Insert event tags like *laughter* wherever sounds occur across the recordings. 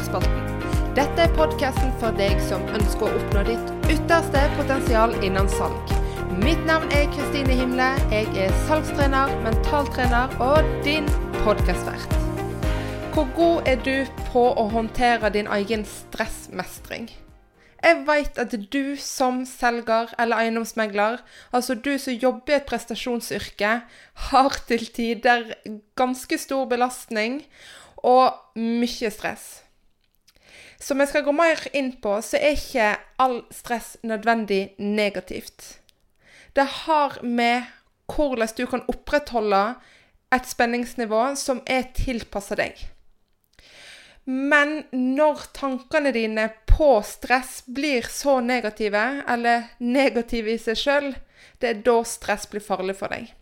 episode. Dette er podkasten for deg som ønsker å oppnå ditt ytterste potensial innen salg. Mitt navn er Kristine Himle. Jeg er salgstrener, mentaltrener og din podkastvert. Hvor god er du på å håndtere din egen stressmestring? Jeg vet at du som selger eller eiendomsmegler, altså du som jobber i et prestasjonsyrke, har til tider ganske stor belastning og mye stress. Som jeg skal gå mer inn på, så er ikke all stress nødvendig negativt. Det har med hvordan du kan opprettholde et spenningsnivå som er tilpassa deg. Men når tankene dine på stress blir så negative, eller negative i seg sjøl, det er da stress blir farlig for deg.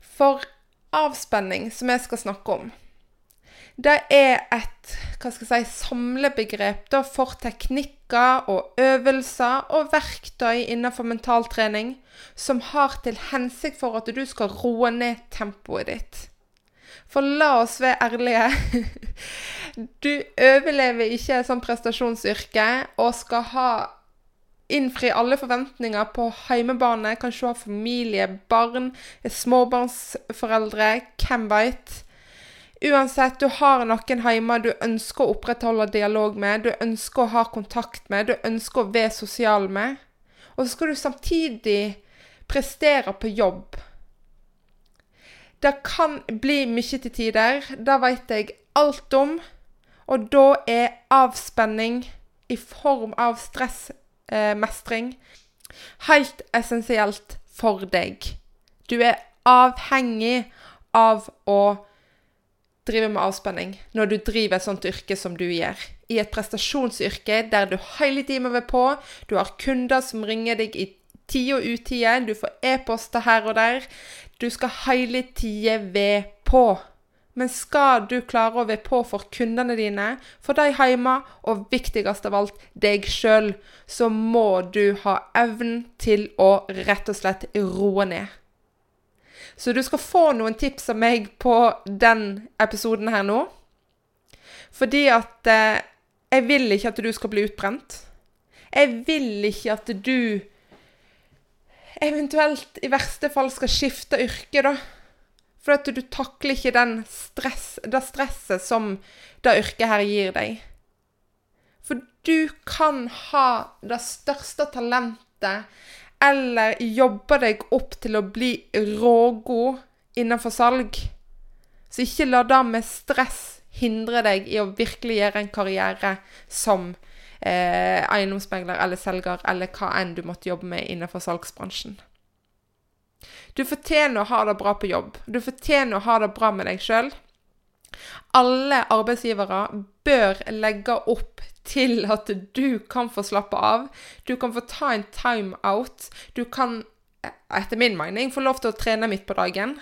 For avspenning, som jeg skal snakke om, det er et hva skal jeg si, samlebegrep da, for teknikker og øvelser og verktøy innenfor mentaltrening som har til hensikt for at du skal roe ned tempoet ditt. For la oss være ærlige. *laughs* Du overlever ikke et sånt prestasjonsyrke og skal ha innfri alle forventninger på heimebane. Kanskje har familie, barn, småbarnsforeldre, hvem veit. Uansett, du har noen hjemme du ønsker å opprettholde dialog med, du ønsker å ha kontakt med, du ønsker å være sosial med. Og så skal du samtidig prestere på jobb. Det kan bli mye til tider. Det vet jeg alt om. Og da er avspenning i form av stressmestring eh, helt essensielt for deg. Du er avhengig av å drive med avspenning når du driver et sånt yrke som du gjør. I et prestasjonsyrke der du hele tiden må være på, du har kunder som ringer deg i tide og utide, du får e-poster her og der. Du skal hele tida være på. Men skal du klare å være på for kundene dine, for de hjemme, og viktigst av alt deg sjøl, så må du ha evnen til å rett og slett roe ned. Så du skal få noen tips av meg på den episoden her nå. Fordi at eh, jeg vil ikke at du skal bli utbrent. Jeg vil ikke at du eventuelt i verste fall skal skifte yrke, da. For at du takler ikke stress, det stresset som det yrket her gir deg. For du kan ha det største talentet eller jobbe deg opp til å bli rågod innenfor salg. Så ikke la det med stress hindre deg i å virkelig gjøre en karriere som eh, eiendomsmegler eller selger, eller hva enn du måtte jobbe med innenfor salgsbransjen. Du fortjener å ha det bra på jobb. Du fortjener å ha det bra med deg sjøl. Alle arbeidsgivere bør legge opp til at du kan få slappe av. Du kan få ta en time-out. Du kan, etter min mening, få lov til å trene midt på dagen.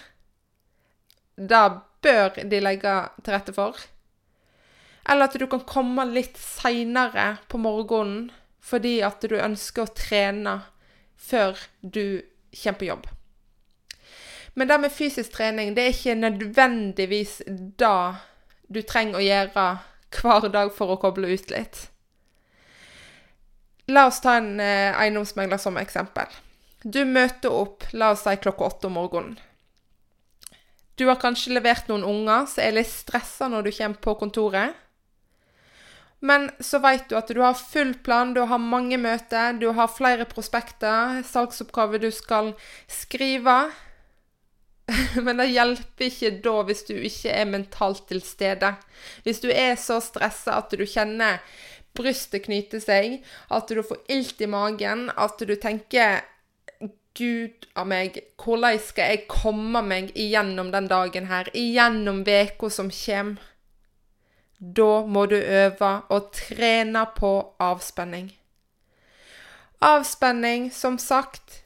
Det bør de legge til rette for. Eller at du kan komme litt seinere på morgenen fordi at du ønsker å trene før du kommer på jobb. Men det med fysisk trening, det er ikke nødvendigvis det du trenger å gjøre hver dag for å koble ut litt. La oss ta en eh, eiendomsmegler som eksempel. Du møter opp, la oss si klokka åtte om morgenen. Du har kanskje levert noen unger som er litt stressa når du kommer på kontoret. Men så vet du at du har full plan, du har mange møter, du har flere prospekter, salgsoppgaver du skal skrive. *laughs* Men det hjelper ikke da hvis du ikke er mentalt til stede. Hvis du er så stressa at du kjenner brystet knyte seg, at du får ilt i magen, at du tenker Gud av meg, hvordan skal jeg komme meg igjennom den dagen her, igjennom veka som kommer? Da må du øve og trene på avspenning. Avspenning, som sagt,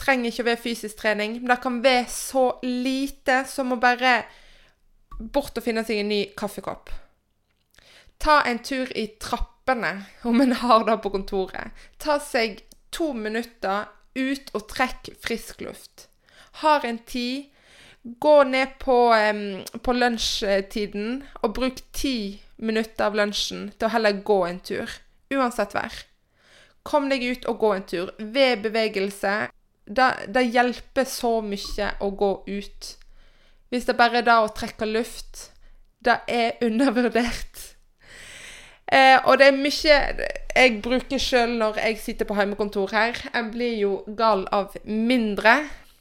trenger ikke å være fysisk trening, men det kan være så lite som å bare bort og finne seg en ny kaffekopp. Ta en tur i trappene, om en har det på kontoret. Ta seg to minutter ut og trekk frisk luft. Har en tid, Gå ned på, um, på lunsjtiden og bruk ti minutter av lunsjen til å heller gå en tur. Uansett vær. Kom deg ut og gå en tur. Ved bevegelse. Det, hjelper så mye å gå ut. Hvis det bare er da å trekke luft, det er undervurdert. Eh, og det er mye jeg bruker sjøl når jeg sitter på hjemmekontor her. Jeg blir jo gal av mindre.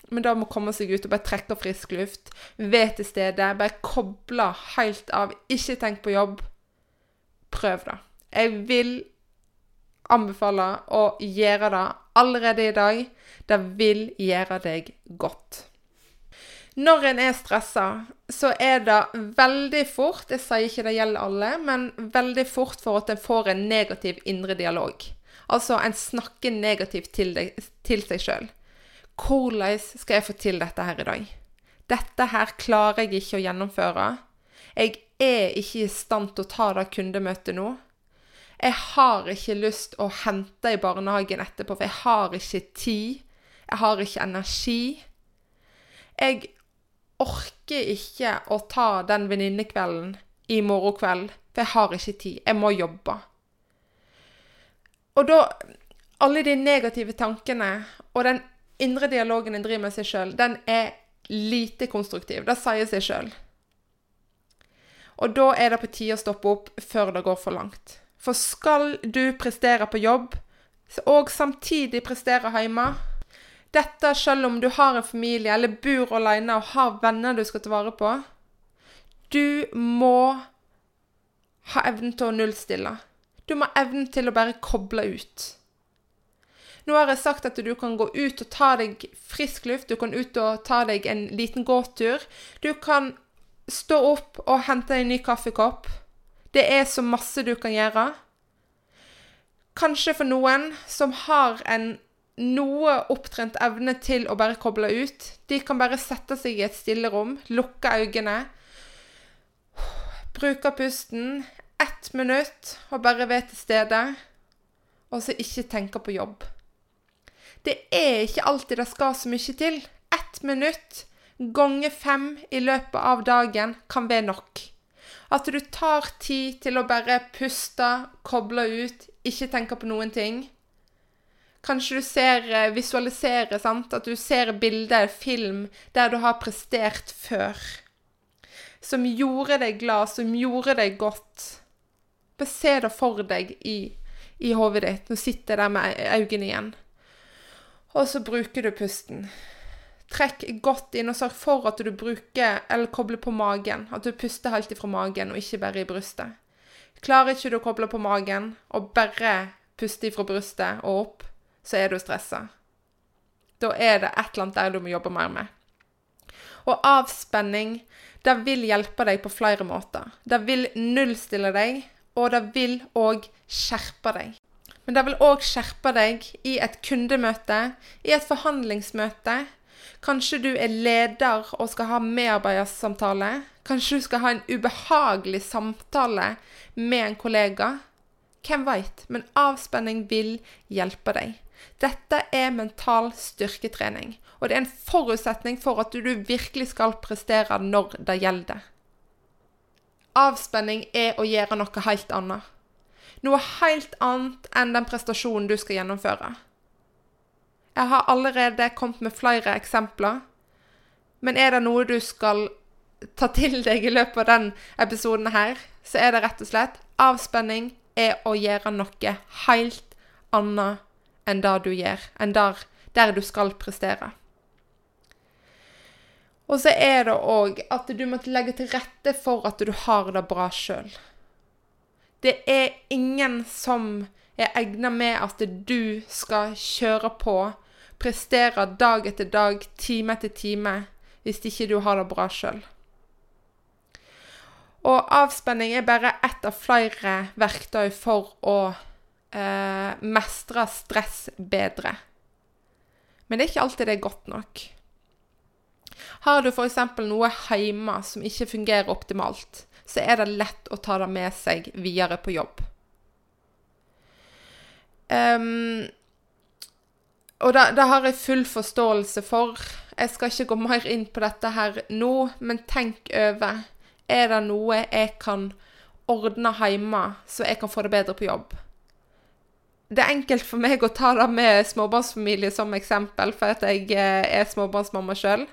Men da må komme seg ut og bare trekke frisk luft. Ved til stede. Bare koble helt av. Ikke tenk på jobb. Prøv da. Jeg vil anbefale å gjøre det allerede i dag. Det vil gjøre deg godt. Når en er stressa, så er det veldig fort Jeg sier ikke det gjelder alle, men veldig fort for at en får en negativ indre dialog. Altså en snakker negativt til, deg, til seg sjøl. Hvordan skal jeg få til dette her i dag? Dette her klarer jeg ikke å gjennomføre. Jeg er ikke i stand til å ta det kundemøtet nå. Jeg har ikke lyst å hente i barnehagen etterpå, for jeg har ikke tid. Jeg har ikke energi. Jeg orker ikke å ta den venninnekvelden i morgen kveld, for jeg har ikke tid. Jeg må jobbe. Og da Alle de negative tankene og den indre dialogen en driver med seg sjøl, den er lite konstruktiv. Det sier seg sjøl. Og da er det på tide å stoppe opp før det går for langt. For skal du prestere på jobb, og samtidig prestere hjemme, dette selv om du har en familie eller bor alene og har venner du skal ta vare på. Du må ha evnen til å nullstille. Du må ha evnen til å bare koble ut. Nå har jeg sagt at du kan gå ut og ta deg frisk luft, du kan ut og ta deg en liten gåtur. Du kan stå opp og hente en ny kaffekopp. Det er så masse du kan gjøre. Kanskje for noen som har en noe opptrent evne til å bare koble ut. De kan bare sette seg i et stille rom, lukke øynene, bruke pusten ett minutt og bare være til stede, og så ikke tenke på jobb. Det er ikke alltid det skal så mye til. Ett minutt ganger fem i løpet av dagen kan være nok. At du tar tid til å bare puste, koble ut, ikke tenke på noen ting. Kanskje du ser, eh, visualiserer, sant? At du ser bilder, film, der du har prestert før. Som gjorde deg glad, som gjorde deg godt. Se det for deg i, i hodet ditt. Nå sitter jeg der med øynene igjen. Og så bruker du pusten. Trekk godt inn, og sørg for at du bruker, eller kobler på magen. At du puster helt ifra magen, og ikke bare i brystet. Klarer ikke du å koble på magen, og bare puste ifra brystet og opp, så er du stressa. Da er det et eller annet der du må jobbe mer med. Og avspenning, det vil hjelpe deg på flere måter. Det vil nullstille deg, og det vil òg skjerpe deg. Men det vil òg skjerpe deg i et kundemøte, i et forhandlingsmøte. Kanskje du er leder og skal ha medarbeidersamtale. Kanskje du skal ha en ubehagelig samtale med en kollega. Hvem veit? Men avspenning vil hjelpe deg. Dette er mental styrketrening, og det er en forutsetning for at du virkelig skal prestere når det gjelder. Avspenning er å gjøre noe helt annet. Noe helt annet enn den prestasjonen du skal gjennomføre. Jeg har allerede kommet med flere eksempler, men er det noe du skal ta til deg i løpet av den episoden her, så er det rett og slett avspenning er å gjøre noe helt annet enn det du gjør, enn der, der du skal prestere. Og så er det òg at du må legge til rette for at du har det bra sjøl. Det er ingen som er egna med at du skal kjøre på, prestere dag etter dag, time etter time, hvis ikke du har det bra sjøl. Og avspenning er bare ett av flere verktøy for å eh, mestre stress bedre. Men det er ikke alltid det er godt nok. Har du f.eks. noe hjemme som ikke fungerer optimalt, så er det lett å ta det med seg videre på jobb. Um, Og det, det har jeg full forståelse for. Jeg skal ikke gå mer inn på dette her nå, men tenk over. Er det noe jeg kan ordne hjemme, så jeg kan få det bedre på jobb? Det er enkelt for meg å ta det med småbarnsfamilie som eksempel, for at jeg eh, er småbarnsmamma sjøl.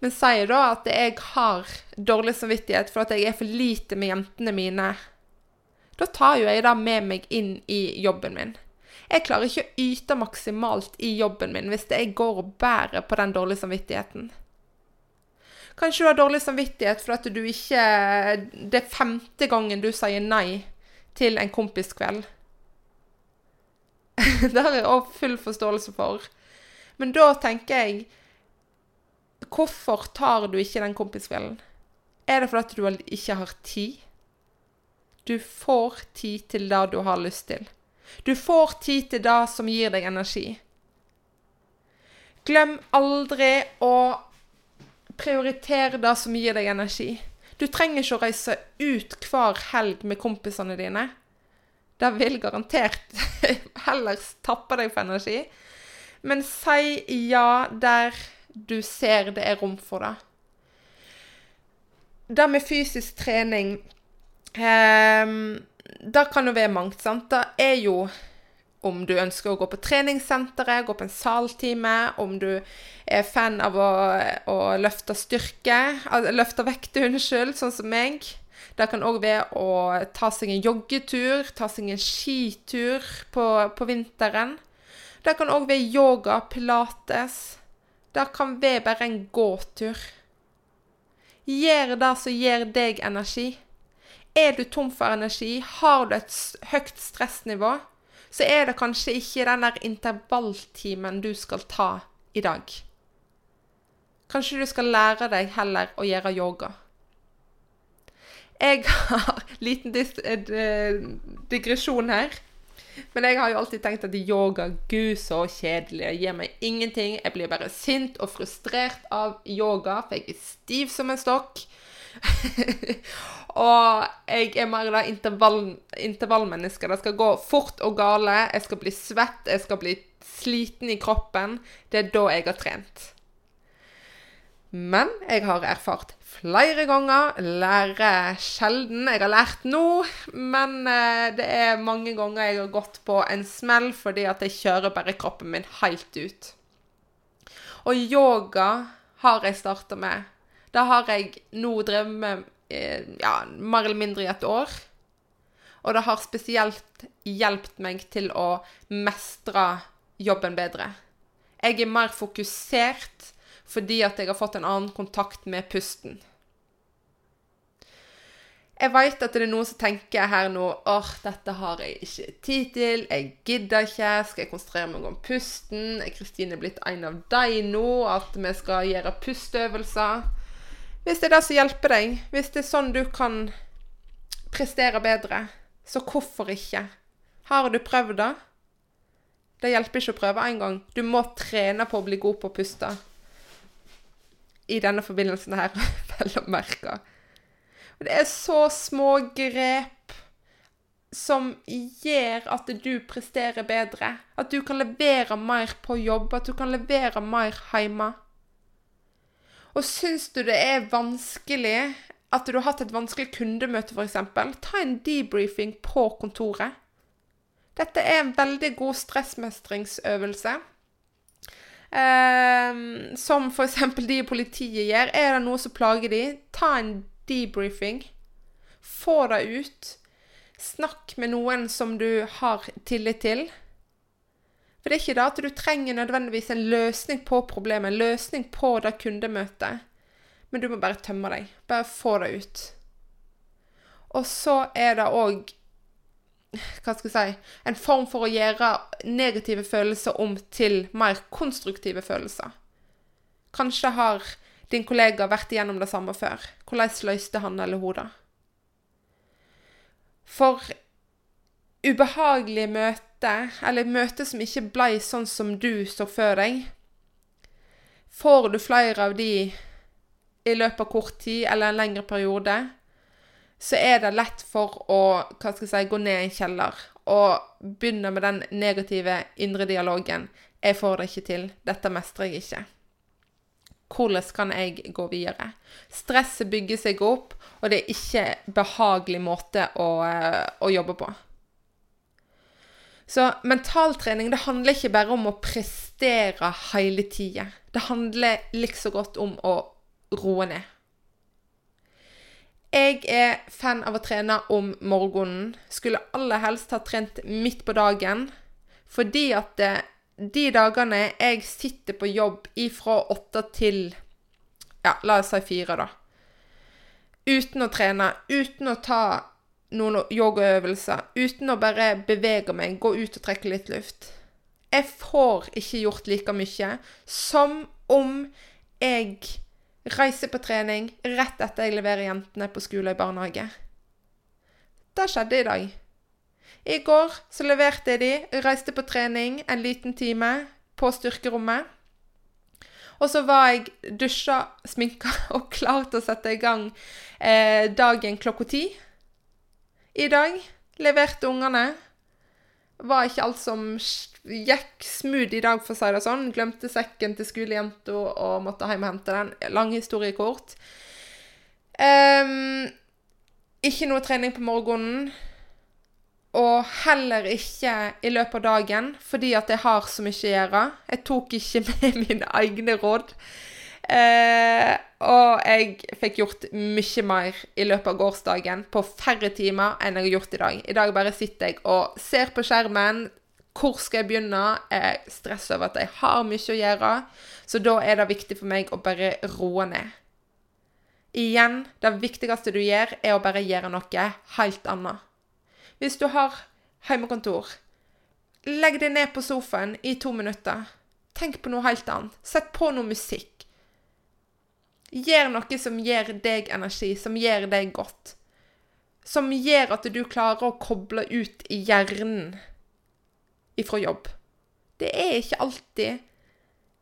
Men sier da at jeg har dårlig samvittighet for at jeg er for lite med jentene mine. Da tar jo jeg det med meg inn i jobben min. Jeg klarer ikke å yte maksimalt i jobben min hvis jeg går og bærer på den dårlige samvittigheten. Kanskje du har dårlig samvittighet for at du ikke Det er femte gangen du sier nei til en kompiskveld. *laughs* det har jeg òg full forståelse for. Men da tenker jeg Hvorfor tar du ikke den kompiskvelden? Er det fordi du ikke har tid? Du får tid til det du har lyst til. Du får tid til det som gir deg energi. Glem aldri å prioritere det som gir deg energi. Du trenger ikke å reise ut hver helg med kompisene dine. Det vil garantert *laughs* heller tappe deg for energi. Men si ja der du ser det er rom for det. Det med fysisk trening um, det kan jo være mangt, sant. Det er jo om du ønsker å gå på treningssenteret, gå på en saltime, om du er fan av å, å løfte styrke, løfte vekter, unnskyld, sånn som meg. Det kan òg være å ta seg en joggetur, ta seg en skitur på, på vinteren. Det kan òg være yoga, pilates. Det kan være bare en gåtur. Gjør det som gir deg energi. Er du tom for energi, har du et høyt stressnivå, så er det kanskje ikke den der intervalltimen du skal ta i dag. Kanskje du skal lære deg heller å gjøre yoga. Jeg *laughs* har liten eh, digresjon her. Men jeg har jo alltid tenkt at yoga Gud, så kjedelig. Det gir meg ingenting. Jeg blir bare sint og frustrert av yoga, for jeg er stiv som en stokk. *laughs* og jeg er mer det intervall, intervallmennesket. Det skal gå fort og gale. Jeg skal bli svett, jeg skal bli sliten i kroppen. Det er da jeg har trent. Men jeg har erfart flere ganger, lærer sjelden. Jeg har lært nå, men eh, det er mange ganger jeg har gått på en smell fordi at jeg kjører bare kroppen min helt ut. Og yoga har jeg starta med det har jeg nå drevet med ja, mer eller mindre i et år. Og det har spesielt hjulpet meg til å mestre jobben bedre. Jeg er mer fokusert fordi at jeg har fått en annen kontakt med pusten. Jeg veit at det er noen som tenker her nå åh, dette har jeg ikke tid til, jeg gidder ikke, skal jeg konsentrere meg om pusten? Er Kristine blitt en av deg nå, at vi skal gjøre pusteøvelser? Hvis det er det som hjelper deg, hvis det er sånn du kan prestere bedre, så hvorfor ikke? Har du prøvd det? Det hjelper ikke å prøve én gang. Du må trene på å bli god på å puste. I denne forbindelsen her, *laughs* vel å merke. Det er så små grep som gjør at du presterer bedre. At du kan levere mer på jobb, at du kan levere mer hjemme. Og syns du det er vanskelig at du har hatt et vanskelig kundemøte, f.eks., ta en debriefing på kontoret. Dette er en veldig god stressmestringsøvelse. Eh, som f.eks. de i politiet gjør. Er det noe som plager de, ta en debriefing. Få det ut. Snakk med noen som du har tillit til. For det er ikke det at du trenger nødvendigvis en løsning på problemet, en løsning på det kundemøtet. Men du må bare tømme deg. Bare få det ut. Og så er det òg hva skal jeg si en form for å gjøre negative følelser om til mer konstruktive følelser. Kanskje har din kollega vært igjennom det samme før. Hvordan løste han eller hun det? For ubehagelige møter møte, eller møte som ikke ble sånn som du så før deg, får du flere av de i løpet av kort tid eller en lengre periode, så er det lett for å hva skal jeg si, gå ned i en kjeller og begynne med den negative indre dialogen. Jeg får det ikke til. Dette mestrer jeg ikke. Hvordan kan jeg gå videre? Stresset bygger seg opp, og det er ikke behagelig måte å, eh, å jobbe på. Så mentaltrening det handler ikke bare om å prestere hele tida. Det handler likså godt om å roe ned. Jeg er fan av å trene om morgenen. Skulle aller helst ha trent midt på dagen. Fordi at det, de dagene jeg sitter på jobb ifra åtte til ja, la oss si fire, da. Uten å trene, uten å ta noen yogaøvelser, uten å bare bevege meg, gå ut og trekke litt luft. Jeg får ikke gjort like mye som om jeg reiser på trening rett etter jeg leverer jentene på skole og i barnehage. Det skjedde i dag. I går så leverte jeg de, reiste på trening en liten time på styrkerommet. Og så var jeg dusja, sminka og klar til å sette i gang eh, dagen klokka ti i dag. Leverte ungene. Var ikke alt som gikk smooth i dag, for å si det sånn. Glemte sekken til skolejenta og måtte hjem og hente den. Lang historie kort. Um, ikke noe trening på morgenen. Og heller ikke i løpet av dagen, fordi at jeg har så mye å gjøre. Jeg tok ikke *laughs* med mine egne råd. Eh, og jeg fikk gjort mye mer i løpet av gårsdagen på færre timer enn jeg har gjort i dag. I dag bare sitter jeg og ser på skjermen. Hvor skal jeg begynne? Jeg stresser over at jeg har mye å gjøre. Så da er det viktig for meg å bare roe ned. Igjen, det viktigste du gjør, er å bare gjøre noe helt annet. Hvis du har hjemmekontor, legg deg ned på sofaen i to minutter. Tenk på noe helt annet. Sett på noe musikk. Gjør noe som gir deg energi, som gjør deg godt. Som gjør at du klarer å koble ut hjernen ifra jobb. Det er ikke alltid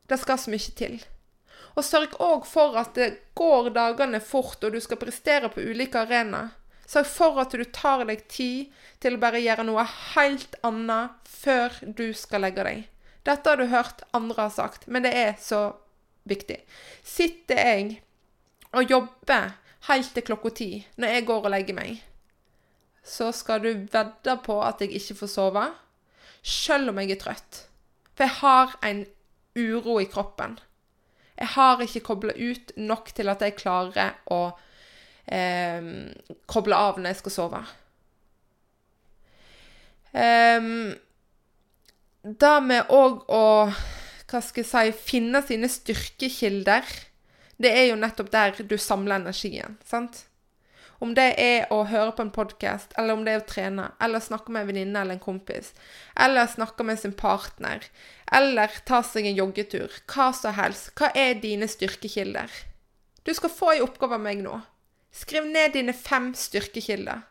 det skal så mye til. Og sørg òg for at det går dagene fort, og du skal prestere på ulike arenaer. Sørg for at du tar deg tid til å bare gjøre noe helt annet før du skal legge deg. Dette har du hørt andre har sagt, men det er så viktig. Sitter jeg og jobber helt til klokka ti når jeg går og legger meg, så skal du vedde på at jeg ikke får sove, sjøl om jeg er trøtt. For jeg har en uro i kroppen. Jeg har ikke kobla ut nok til at jeg klarer å eh, koble av når jeg skal sove. Um, det med òg å hva skal jeg si, finne sine styrkekilder, det er jo nettopp der du samler energien. sant? Om det er å høre på en podkast, eller om det er å trene, eller snakke med en venninne eller en kompis, eller snakke med sin partner, eller ta seg en joggetur, hva som helst. Hva er dine styrkekilder? Du skal få en oppgave av meg nå. Skriv ned dine fem styrkekilder.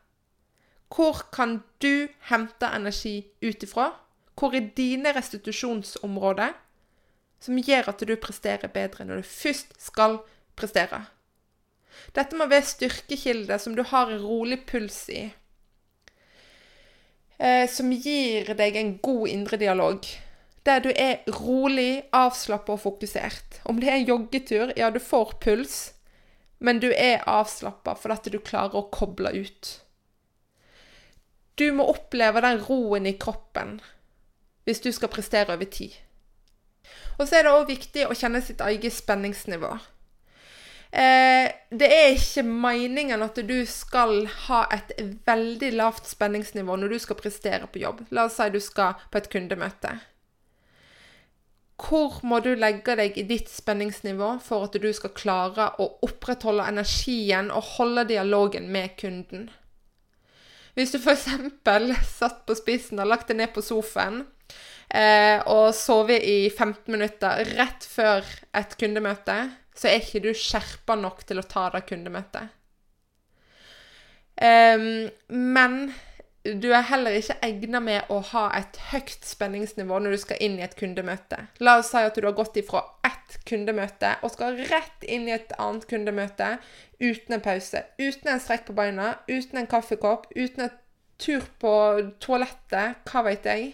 Hvor kan du hente energi ut ifra? Hvor er dine restitusjonsområder? Som gjør at du presterer bedre når du først skal prestere. Dette må være styrkekilder som du har en rolig puls i. Eh, som gir deg en god indre dialog. Der du er rolig, avslappa og fokusert. Om det er en joggetur, ja, du får puls, men du er avslappa fordi du klarer å koble ut. Du må oppleve den roen i kroppen hvis du skal prestere over tid. Og så er det òg viktig å kjenne sitt eget spenningsnivå. Eh, det er ikke meningen at du skal ha et veldig lavt spenningsnivå når du skal prestere på jobb. La oss si du skal på et kundemøte. Hvor må du legge deg i ditt spenningsnivå for at du skal klare å opprettholde energien og holde dialogen med kunden? Hvis du f.eks. satt på spissen og lagt deg ned på sofaen eh, og sover i 15 minutter rett før et kundemøte, så er ikke du skjerpa nok til å ta det kundemøtet. Um, men du er heller ikke egna med å ha et høyt spenningsnivå når du skal inn i et kundemøte. La oss si at du har gått ifra ett kundemøte og skal rett inn i et annet kundemøte uten en pause. Uten en strekk på beina, uten en kaffekopp, uten en tur på toalettet, hva vet jeg.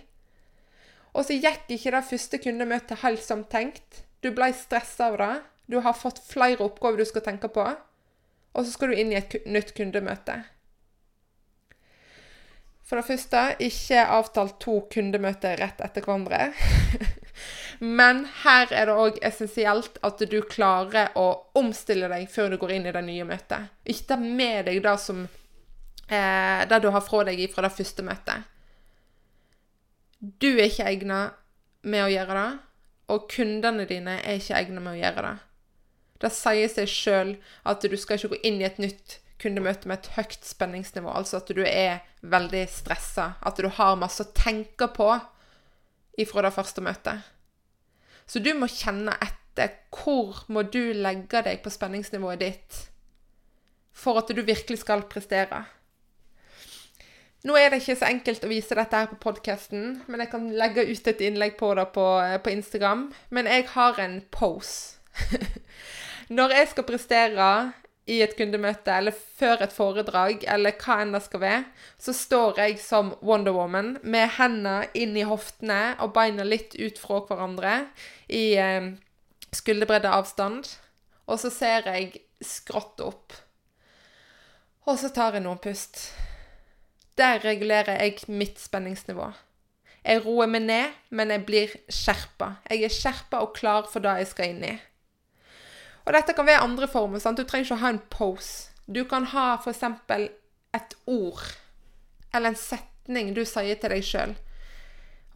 Og så gikk ikke det første kundemøtet helt som tenkt. Du ble stressa av det. Du har fått flere oppgaver du skal tenke på. Og så skal du inn i et nytt kundemøte. For det første, ikke avtalt to kundemøter rett etter hverandre. *laughs* Men her er det òg essensielt at du klarer å omstille deg før du går inn i det nye møtet. Ikke ta med deg det som eh, det du har fra deg fra det første møtet. Du er ikke egnet med å gjøre det, og kundene dine er ikke egnet med å gjøre det. Det sier seg sjøl at du skal ikke gå inn i et nytt kundemøte med et høyt spenningsnivå, altså at du er veldig stressa, at du har masse å tenke på ifra det første møtet. Så du må kjenne etter hvor må du legge deg på spenningsnivået ditt for at du virkelig skal prestere. Nå er det ikke så enkelt å vise dette her på podkasten, men jeg kan legge ut et innlegg på det på, på Instagram. Men jeg har en pose. *laughs* Når jeg skal prestere i et kundemøte, eller før et foredrag, eller hva enn det skal være, så står jeg som Wonder Woman med hendene inn i hoftene og beina litt ut fra hverandre i eh, skulderbredde avstand. Og så ser jeg skrått opp. Og så tar jeg noen pust. Der regulerer jeg mitt spenningsnivå. Jeg roer meg ned, men jeg blir skjerpa. Jeg er skjerpa og klar for det jeg skal inn i. Og dette kan være andre former. sant? Du trenger ikke å ha en pose. Du kan ha f.eks. et ord eller en setning du sier til deg sjøl.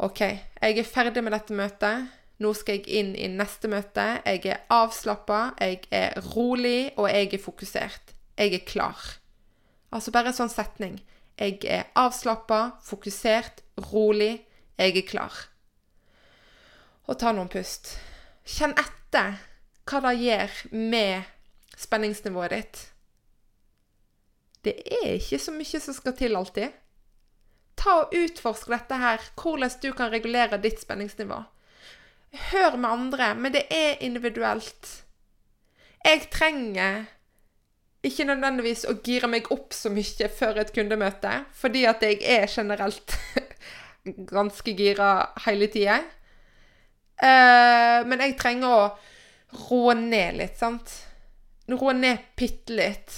OK, jeg er ferdig med dette møtet. Nå skal jeg inn i neste møte. Jeg er avslappa, jeg er rolig, og jeg er fokusert. Jeg er klar. Altså bare en sånn setning. Jeg er avslappa, fokusert, rolig. Jeg er klar. Og ta noen pust. Kjenn etter hva det gjør med spenningsnivået ditt. Det er ikke så mye som skal til alltid. Ta og Utforsk dette her, hvordan du kan regulere ditt spenningsnivå. Hør med andre, men det er individuelt. Jeg trenger ikke nødvendigvis å gire meg opp så mye før et kundemøte, fordi at jeg er generelt *laughs* ganske gira hele tida. Uh, men jeg trenger å roe ned litt, sant? Roe ned bitte litt,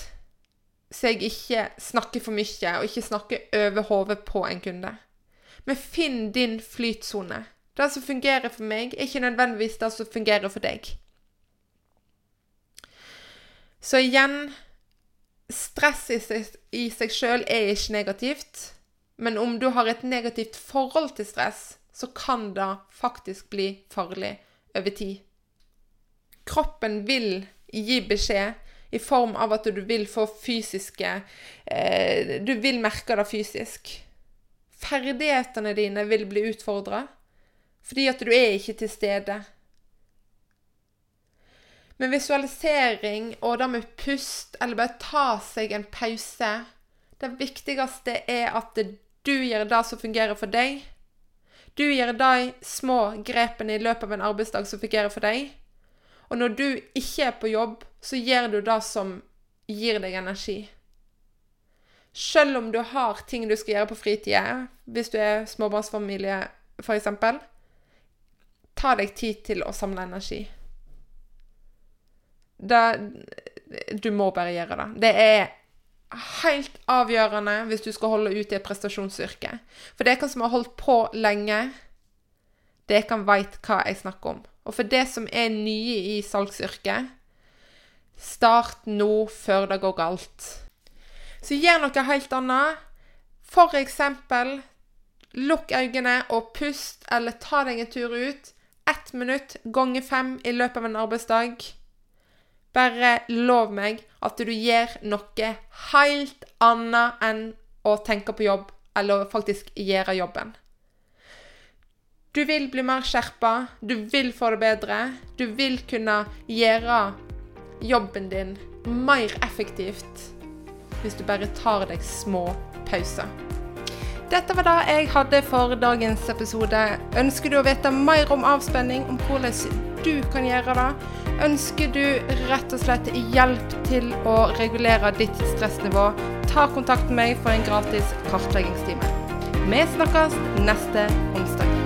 så jeg ikke snakker for mye, og ikke snakker over hodet på en kunde. Men finn din flytsone. Det som fungerer for meg, er ikke nødvendigvis det som fungerer for deg. Så igjen stress i seg, i seg sjøl er ikke negativt, men om du har et negativt forhold til stress, så kan det faktisk bli farlig over tid. Kroppen vil gi beskjed i form av at du vil få fysiske eh, Du vil merke det fysisk. Ferdighetene dine vil bli utfordra fordi at du er ikke til stede. Men visualisering og det med pust, eller bare ta seg en pause Det viktigste er at du gjør det som fungerer for deg. Du gjør de små grepene i løpet av en arbeidsdag som fungerer for deg. Og når du ikke er på jobb, så gjør du det som gir deg energi. Selv om du har ting du skal gjøre på fritida, hvis du er småbarnsfamilie f.eks., ta deg tid til å samle energi. Det, du må bare gjøre det. Det er helt avgjørende hvis du skal holde ut i et prestasjonsyrke. For det er dere som har holdt på lenge, det kan veit hva jeg snakker om. Og for det som er nye i salgsyrket, start nå før det går galt. Så gjør noe helt annet. For eksempel lukk øynene og pust, eller ta deg en tur ut. Ett minutt ganger fem i løpet av en arbeidsdag. Bare lov meg at du gjør noe helt annet enn å tenke på jobb, eller faktisk gjøre jobben. Du vil bli mer skjerpa, du vil få det bedre. Du vil kunne gjøre jobben din mer effektivt hvis du bare tar deg små pauser. Dette var det jeg hadde for dagens episode. Ønsker du å vite mer om avspenning, om hvordan du kan gjøre det? Ønsker du rett og slett hjelp til å regulere ditt stressnivå? Ta kontakt med meg for en gratis kartleggingstime. Vi snakkes neste onsdag.